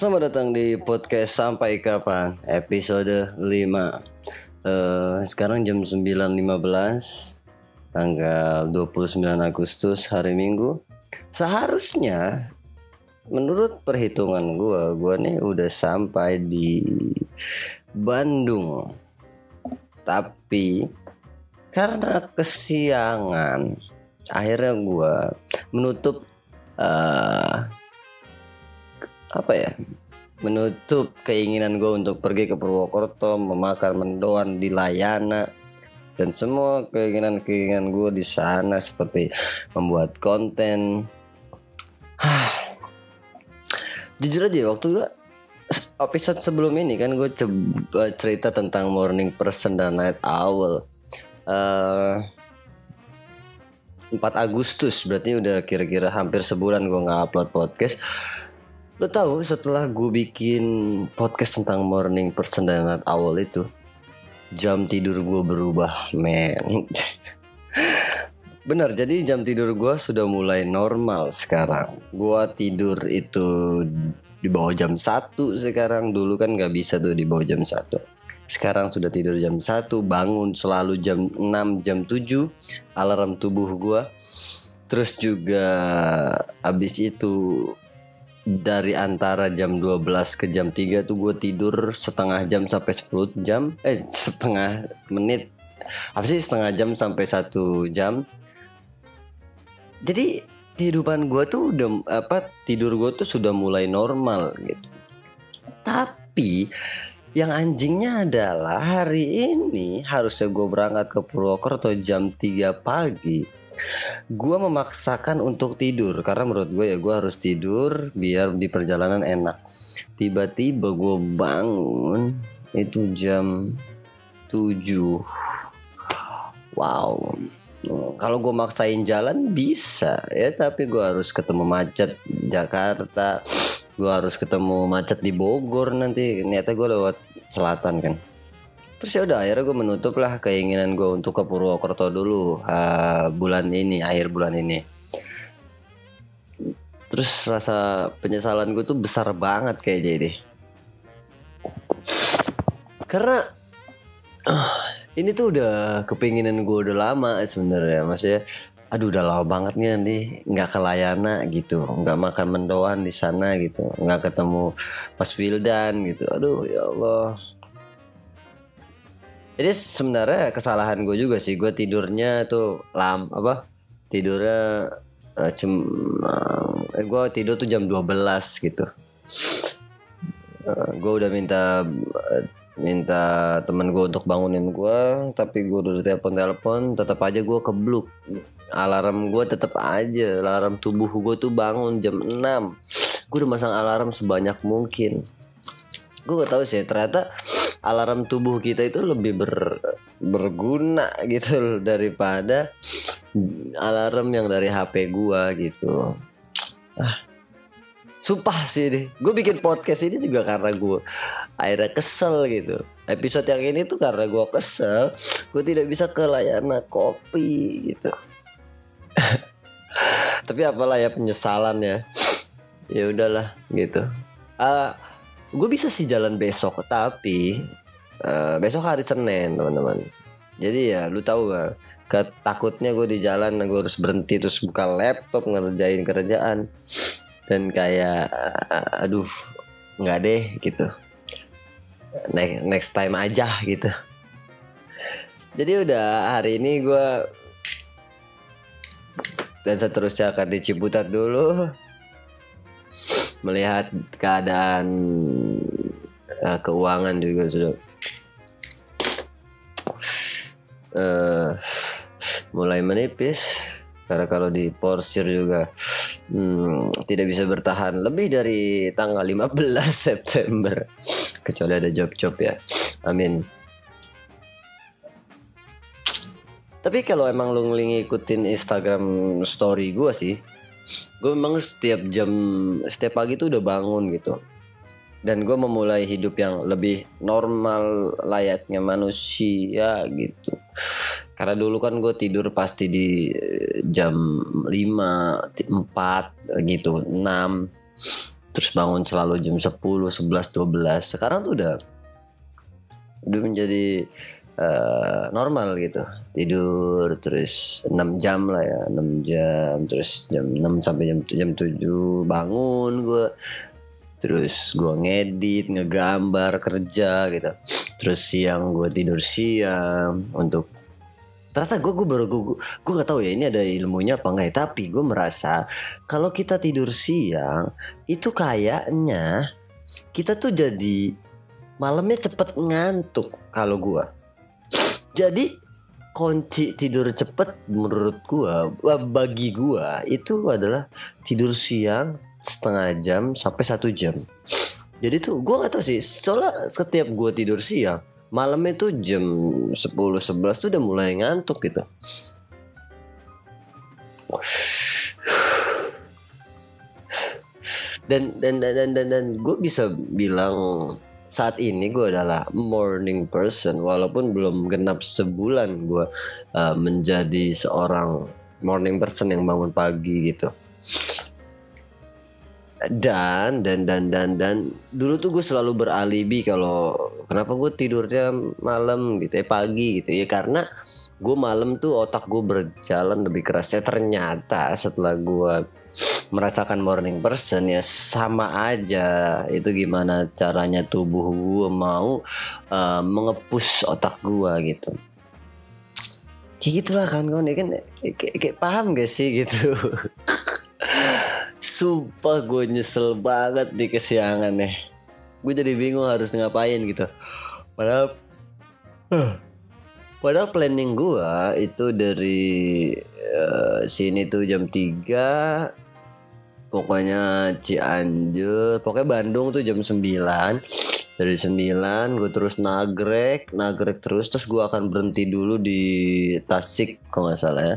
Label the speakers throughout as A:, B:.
A: Selamat datang di podcast Sampai Kapan episode 5 Eh, Sekarang jam 9.15 Tanggal 29 Agustus hari Minggu. Seharusnya menurut perhitungan gua Gua nih udah sampai di Bandung. Tapi karena kesiangan Akhirnya gua menutup eh, apa ya menutup keinginan gue untuk pergi ke Purwokerto memakan mendoan di Layana dan semua keinginan-keinginan gue di sana seperti membuat konten. Jujur aja waktu gue episode sebelum ini kan gue coba cerita tentang morning person dan night owl. Eh, 4 Agustus berarti udah kira-kira hampir sebulan gue nggak upload podcast Lo tahu setelah gue bikin podcast tentang morning person dan night owl itu Jam tidur gue berubah men. Benar jadi jam tidur gue sudah mulai normal sekarang. Gue tidur itu di bawah jam 1 sekarang. Dulu kan gak bisa tuh di bawah jam 1 Sekarang sudah tidur jam 1 Bangun selalu jam 6 jam 7 Alarm tubuh gue Terus juga abis itu dari antara jam 12 ke jam 3 tuh gue tidur setengah jam sampai 10 jam. Eh setengah menit. Apa sih setengah jam sampai satu jam? Jadi kehidupan gue tuh udah apa tidur gue tuh sudah mulai normal gitu. Tapi yang anjingnya adalah hari ini harusnya gue berangkat ke Purwokerto jam 3 pagi gue memaksakan untuk tidur karena menurut gue ya gue harus tidur biar di perjalanan enak. Tiba-tiba gue bangun itu jam 7 wow. Kalau gue maksain jalan bisa ya tapi gue harus ketemu macet Jakarta. Gue harus ketemu macet di Bogor nanti. Niatnya gue lewat selatan kan Terus ya udah akhirnya gue menutup lah keinginan gue untuk ke Purwokerto dulu uh, bulan ini akhir bulan ini. Terus rasa penyesalan gue tuh besar banget kayak jadi. Karena uh, ini tuh udah kepinginan gue udah lama sebenarnya maksudnya. Aduh udah lama banget nih nanti nggak ke Layana gitu, nggak makan mendoan di sana gitu, nggak ketemu Mas Wildan gitu. Aduh ya Allah, jadi sebenarnya kesalahan gue juga sih. Gue tidurnya tuh lam apa? Tidurnya uh, cuma eh, gue tidur tuh jam 12 gitu. Uh, gue udah minta uh, minta temen gue untuk bangunin gue tapi gue udah telepon telepon tetap aja gue kebluk. Alarm gue tetap aja alarm tubuh gue tuh bangun jam 6 gue udah masang alarm sebanyak mungkin. Gue gak tahu sih ternyata alarm tubuh kita itu lebih ber, berguna gitu daripada alarm yang dari HP gua gitu. Ah, sumpah sih deh. Gue bikin podcast ini juga karena gue akhirnya kesel gitu. Episode yang ini tuh karena gue kesel, gue tidak bisa ke layanan kopi gitu. Tapi apalah ya penyesalan ya. Ya udahlah gitu. Uh, gue bisa sih jalan besok tapi uh, besok hari Senin teman-teman. Jadi ya lu tahu gak ketakutnya gue di jalan gue harus berhenti terus buka laptop ngerjain kerjaan. Dan kayak uh, aduh nggak deh gitu. Next next time aja gitu. Jadi udah hari ini gue dan seterusnya akan di Ciputat dulu melihat keadaan uh, keuangan juga sudah uh, mulai menipis. Karena kalau di porsir juga hmm, tidak bisa bertahan lebih dari tanggal 15 September. Kecuali ada job-job ya. Amin. Tapi kalau emang lu ngikutin Instagram story gue sih gue memang setiap jam setiap pagi tuh udah bangun gitu. Dan gue memulai hidup yang lebih normal layaknya manusia gitu. Karena dulu kan gue tidur pasti di eh, jam 5, 4 gitu 6 terus bangun selalu jam 10 11 12 sekarang tuh udah udah menjadi uh, normal gitu. Tidur terus 6 jam lah ya 6 jam terus jam 6 sampai jam jam 7 bangun gue terus gue ngedit ngegambar kerja gitu. Terus siang gue tidur siang untuk ternyata gue gue baru gue gue nggak tahu ya ini ada ilmunya apa enggak ya. Tapi gue merasa kalau kita tidur siang itu kayaknya kita tuh jadi malamnya cepet ngantuk kalau gue jadi kunci tidur cepet menurut gue bagi gue itu adalah tidur siang setengah jam sampai satu jam. Jadi tuh gue gak tau sih soalnya setiap gue tidur siang malam itu jam 10 11 tuh udah mulai ngantuk gitu. Dan dan dan dan dan, dan gue bisa bilang saat ini gue adalah morning person walaupun belum genap sebulan gue uh, menjadi seorang morning person yang bangun pagi gitu. Dan dan dan dan dan dulu tuh gue selalu beralibi kalau kenapa gue tidurnya malam gitu ya pagi gitu ya karena gue malam tuh otak gue berjalan lebih keras ya ternyata setelah gue merasakan morning person ya sama aja itu gimana caranya tubuh gue mau uh, mengepus otak gue gitu kayak gitulah kan ya kan kayak, kayak paham gak sih gitu Sumpah gue nyesel banget di kesiangan nih. Gue jadi bingung harus ngapain gitu. Padahal uh, Padahal planning gue itu dari uh, sini tuh jam 3 Pokoknya Cianjur. Pokoknya Bandung tuh jam 9 Dari 9 gue terus nagrek Nagrek terus. Terus gue akan berhenti dulu di Tasik Kalau gak salah ya.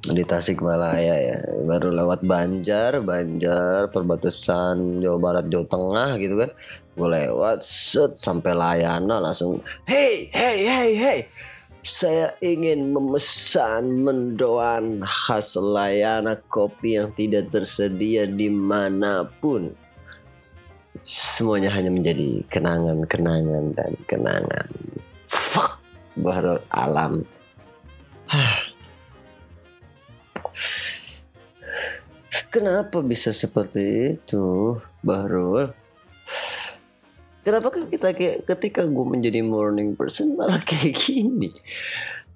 A: Di Tasikmalaya ya. Baru lewat Banjar Banjar perbatasan Jawa Barat Jawa Tengah gitu kan. Gue lewat set sampai Layana langsung hey hey hey hey saya ingin memesan mendoan khas Layana kopi yang tidak tersedia di mana pun. Semuanya hanya menjadi kenangan-kenangan dan kenangan. Fuck baru alam. Kenapa bisa seperti itu, Bahrul? Kenapa kan kita kayak ketika gue menjadi morning person malah kayak gini?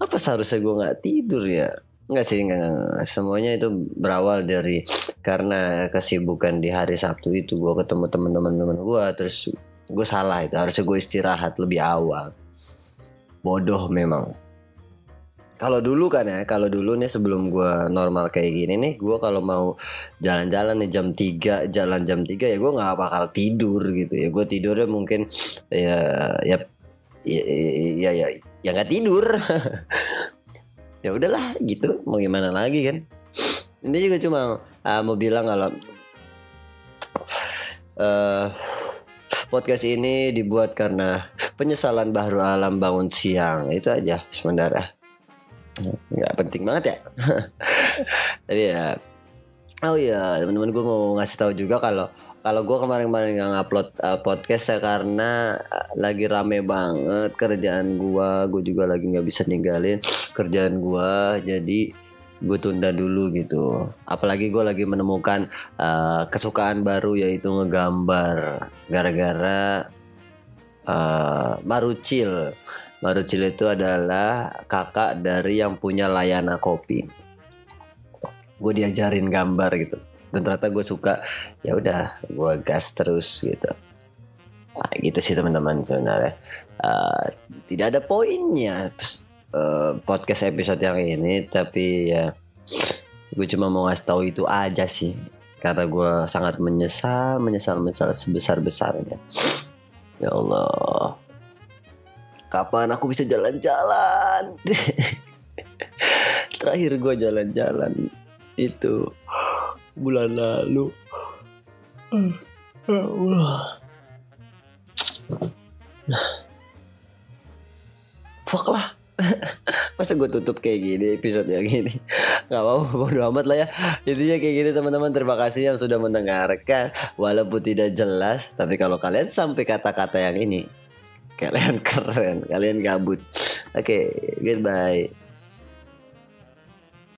A: Apa seharusnya gue nggak tidur ya? Enggak sih, enggak, semuanya itu berawal dari karena kesibukan di hari Sabtu itu gue ketemu teman-teman teman gue terus gue salah itu harusnya gue istirahat lebih awal. Bodoh memang kalau dulu kan ya kalau dulu nih sebelum gue normal kayak gini nih gue kalau mau jalan-jalan nih jam 3 jalan jam 3 ya gue nggak bakal tidur gitu ya. Gue tidurnya mungkin ya ya ya ya ya ya nggak tidur. Ya udahlah gitu mau gimana lagi kan? Ini juga cuma uh, mau bilang kalau uh, podcast ini dibuat karena penyesalan Bahru Alam bangun siang itu aja sementara nggak penting banget ya. Tapi ya oh iya teman-teman gue mau ngasih tahu juga kalau kalau gue kemarin-kemarin nggak ngupload uh, podcast ya karena uh, lagi rame banget kerjaan gue gue juga lagi nggak bisa ninggalin kerjaan gue jadi gue tunda dulu gitu. Apalagi gue lagi menemukan uh, kesukaan baru yaitu ngegambar. Gara-gara uh, Marucil Marucil itu adalah kakak dari yang punya layana kopi. Gue diajarin gambar gitu. Dan ternyata gue suka. Ya udah, gue gas terus gitu. Nah, gitu sih teman-teman sebenarnya. Uh, tidak ada poinnya uh, podcast episode yang ini, tapi ya gue cuma mau ngasih tahu itu aja sih. Karena gue sangat menyesal, menyesal, menyesal sebesar besarnya. Ya Allah. Kapan aku bisa jalan-jalan? Terakhir gue jalan-jalan itu bulan lalu. Fuck lah masa gue tutup kayak gini episode yang gini? Nggak mau bodo amat lah ya. Intinya kayak gini teman-teman. Terima kasih yang sudah mendengarkan. Walaupun tidak jelas tapi kalau kalian sampai kata-kata yang ini kalian keren kalian gabut. Oke okay, goodbye